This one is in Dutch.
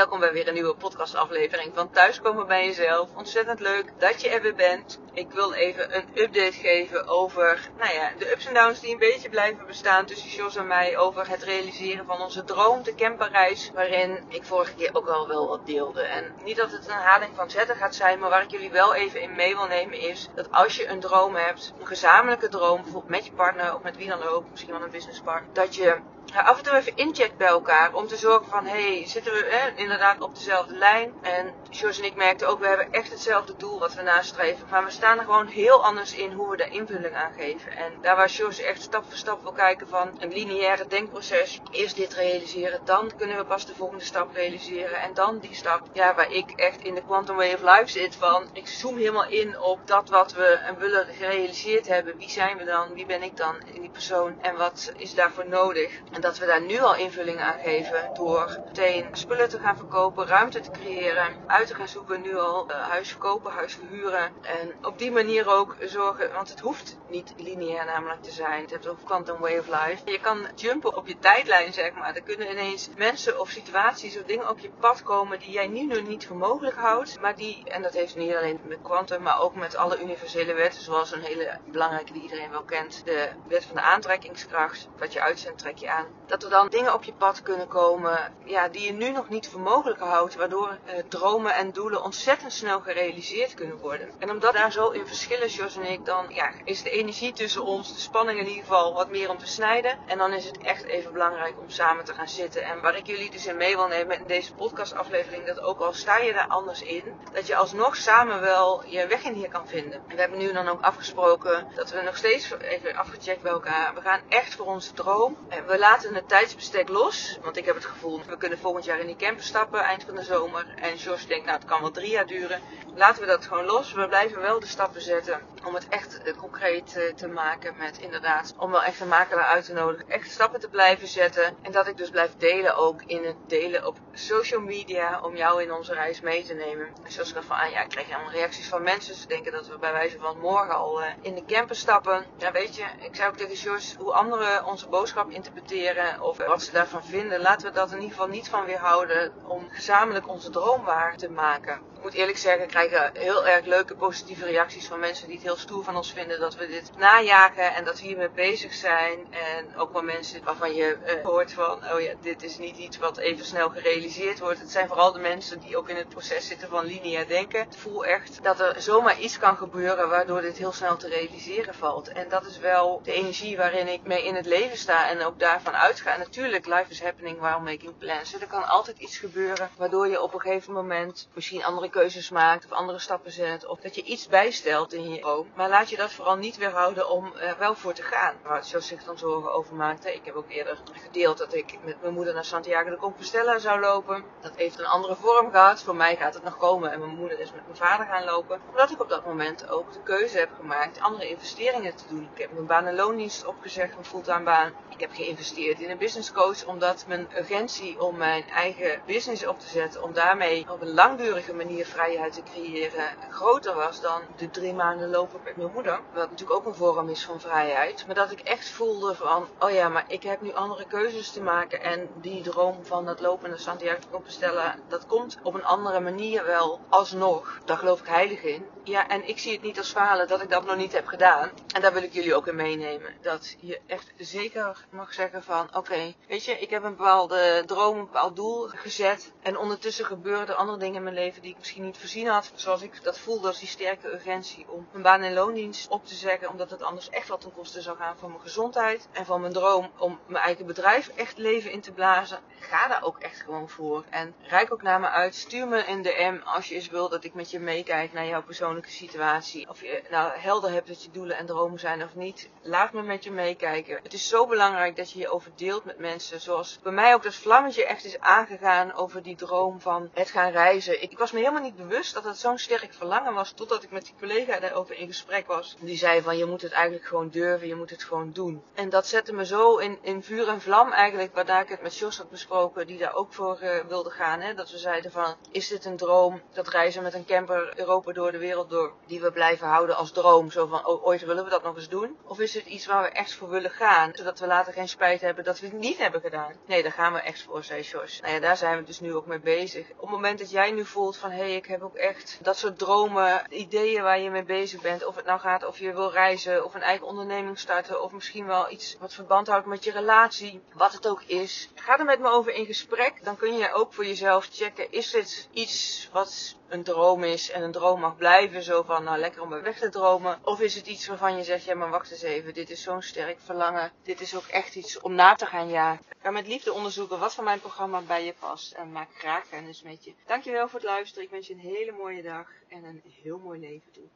welkom bij weer een nieuwe podcastaflevering van Thuiskomen bij Jezelf. Ontzettend leuk dat je er weer bent. Ik wil even een update geven over nou ja, de ups en downs die een beetje blijven bestaan tussen Jos en mij over het realiseren van onze droom, de camperreis, waarin ik vorige keer ook al wel wat deelde. En niet dat het een herhaling van zetten gaat zijn, maar waar ik jullie wel even in mee wil nemen is dat als je een droom hebt, een gezamenlijke droom, bijvoorbeeld met je partner of met wie dan ook, misschien wel een businesspartner, dat je af en toe even incheckt bij elkaar. Om te zorgen van, hé, hey, zitten we inderdaad op dezelfde lijn? En Jos en ik merkten ook, we hebben echt hetzelfde doel wat we nastreven. Maar we staan er gewoon heel anders in hoe we de invulling aan geven. En daar waar Jos echt stap voor stap wil kijken van een lineaire denkproces. Eerst dit realiseren, dan kunnen we pas de volgende stap realiseren. En dan die stap, ja, waar ik echt in de quantum way of life zit van, ik zoom helemaal in op dat wat we en willen gerealiseerd hebben. Wie zijn we dan? Wie ben ik dan? Die persoon. En wat is daarvoor nodig? En dat we daar nu al invulling aan geven door meteen spullen te gaan verkopen, ruimte te creëren, uit te gaan zoeken nu al uh, huis verkopen, huis verhuren. En op die manier ook zorgen, want het hoeft niet lineair namelijk te zijn. Het hebt over quantum way of life. Je kan jumpen op je tijdlijn zeg maar. Er kunnen ineens mensen of situaties of dingen op je pad komen die jij nu nog niet voor mogelijk houdt. Maar die, en dat heeft niet alleen met quantum, maar ook met alle universele wetten zoals een hele belangrijke die iedereen wel kent. De wet van de aantrekkingskracht. Wat je uitzendt trek je aan dat er dan dingen op je pad kunnen komen ja, die je nu nog niet voor mogelijk houdt, waardoor eh, dromen en doelen ontzettend snel gerealiseerd kunnen worden. En omdat daar zo in verschillen, Jos en ik, dan ja, is de energie tussen ons, de spanning in ieder geval, wat meer om te snijden. En dan is het echt even belangrijk om samen te gaan zitten. En waar ik jullie dus in mee wil nemen in deze podcastaflevering, dat ook al sta je daar anders in, dat je alsnog samen wel je weg in hier kan vinden. En we hebben nu dan ook afgesproken dat we nog steeds even afgecheckt bij elkaar. We gaan echt voor onze droom. En we laten het tijdsbestek los. Want ik heb het gevoel, we kunnen volgend jaar in die camper stappen, eind van de zomer. En George denkt, nou het kan wel drie jaar duren. Laten we dat gewoon los. We blijven wel de stappen zetten om het echt uh, concreet uh, te maken met inderdaad, om wel echt een makelaar uit te nodigen. Echt stappen te blijven zetten. En dat ik dus blijf delen ook in het delen op social media om jou in onze reis mee te nemen. En zoals ik van aan, ja, ik krijg allemaal reacties van mensen. Ze denken dat we bij wijze van morgen al uh, in de camper stappen. Ja, weet je, ik zei ook tegen George hoe anderen onze boodschap interpreteren of wat ze daarvan vinden. Laten we dat in ieder geval niet van weerhouden om gezamenlijk onze droom waar te maken. Ik moet eerlijk zeggen, we krijgen heel erg leuke positieve reacties van mensen die het heel stoer van ons vinden dat we dit najagen en dat we hiermee bezig zijn. En ook wel mensen waarvan je uh, hoort van, oh ja, dit is niet iets wat even snel gerealiseerd wordt. Het zijn vooral de mensen die ook in het proces zitten van lineair denken. Ik voel echt dat er zomaar iets kan gebeuren waardoor dit heel snel te realiseren valt. En dat is wel de energie waarin ik mee in het leven sta en ook daarvan uitga. En natuurlijk, life is happening while making plans. Er kan altijd iets gebeuren waardoor je op een gegeven moment misschien andere keuzes maakt of andere stappen zet. Of dat je iets bijstelt in je droom. Maar laat je dat vooral niet weerhouden om er wel voor te gaan. Waar Jos zich dan zorgen over maakte. Ik heb ook eerder gedeeld dat ik met mijn moeder naar Santiago de Compostela zou lopen. Dat heeft een andere vorm gehad. Voor mij gaat het nog komen. En mijn moeder is met mijn vader gaan lopen. Omdat ik op dat moment ook de keuze heb gemaakt andere investeringen te doen. Ik heb mijn baan en loondienst opgezegd, een fulltime. Ik heb geïnvesteerd in een business coach omdat mijn urgentie om mijn eigen business op te zetten, om daarmee op een langdurige manier vrijheid te creëren, groter was dan de drie maanden lopen met mijn moeder. Wat natuurlijk ook een vorm is van vrijheid. Maar dat ik echt voelde van, oh ja, maar ik heb nu andere keuzes te maken en die droom van dat lopen naar Santiago de Compostela, dat komt op een andere manier wel alsnog. Daar geloof ik heilig in. Ja, en ik zie het niet als falen dat ik dat nog niet heb gedaan. En daar wil ik jullie ook in meenemen. Dat je echt zeker mag zeggen oké, okay, weet je, ik heb een bepaalde droom, een bepaald doel gezet. En ondertussen gebeuren er andere dingen in mijn leven die ik misschien niet voorzien had. Zoals ik dat voelde als die sterke urgentie om mijn baan en loondienst op te zeggen. Omdat het anders echt wat ten koste zou gaan van mijn gezondheid. En van mijn droom om mijn eigen bedrijf echt leven in te blazen. Ga daar ook echt gewoon voor. En reik ook naar me uit. Stuur me een DM als je eens wil dat ik met je meekijk naar jouw persoonlijke situatie. Of je nou helder hebt dat je doelen en dromen zijn of niet. Laat me met je meekijken. Het is zo belangrijk dat je deelt met mensen. Zoals bij mij ook dat vlammetje echt is aangegaan over die droom van het gaan reizen. Ik was me helemaal niet bewust dat het zo'n sterk verlangen was. Totdat ik met die collega daarover in gesprek was. Die zei van je moet het eigenlijk gewoon durven, je moet het gewoon doen. En dat zette me zo in, in vuur en vlam eigenlijk. Waarna ik het met Jos had besproken, die daar ook voor uh, wilde gaan. Hè? Dat we zeiden van is dit een droom? Dat reizen met een camper Europa door de wereld door. Die we blijven houden als droom. Zo van ooit willen we dat nog eens doen. Of is het iets waar we echt voor willen gaan? Zodat we later geen spijt hebben dat we het niet hebben gedaan. Nee, daar gaan we echt voor, zei Jos. Nou ja, daar zijn we dus nu ook mee bezig. Op het moment dat jij nu voelt van hé, hey, ik heb ook echt dat soort dromen, ideeën waar je mee bezig bent. Of het nou gaat of je wil reizen of een eigen onderneming starten. Of misschien wel iets wat verband houdt met je relatie. Wat het ook is. Ga er met me over in gesprek. Dan kun je ook voor jezelf checken. Is dit iets wat een droom is en een droom mag blijven. Zo van, nou lekker om er weg te dromen. Of is het iets waarvan je zegt, ja maar wacht eens even. Dit is zo'n sterk verlangen. Dit is ook echt iets om na te gaan jagen. Ga met liefde onderzoeken wat van mijn programma bij je past. En maak graag kennis met je. Dankjewel voor het luisteren. Ik wens je een hele mooie dag en een heel mooi leven toe.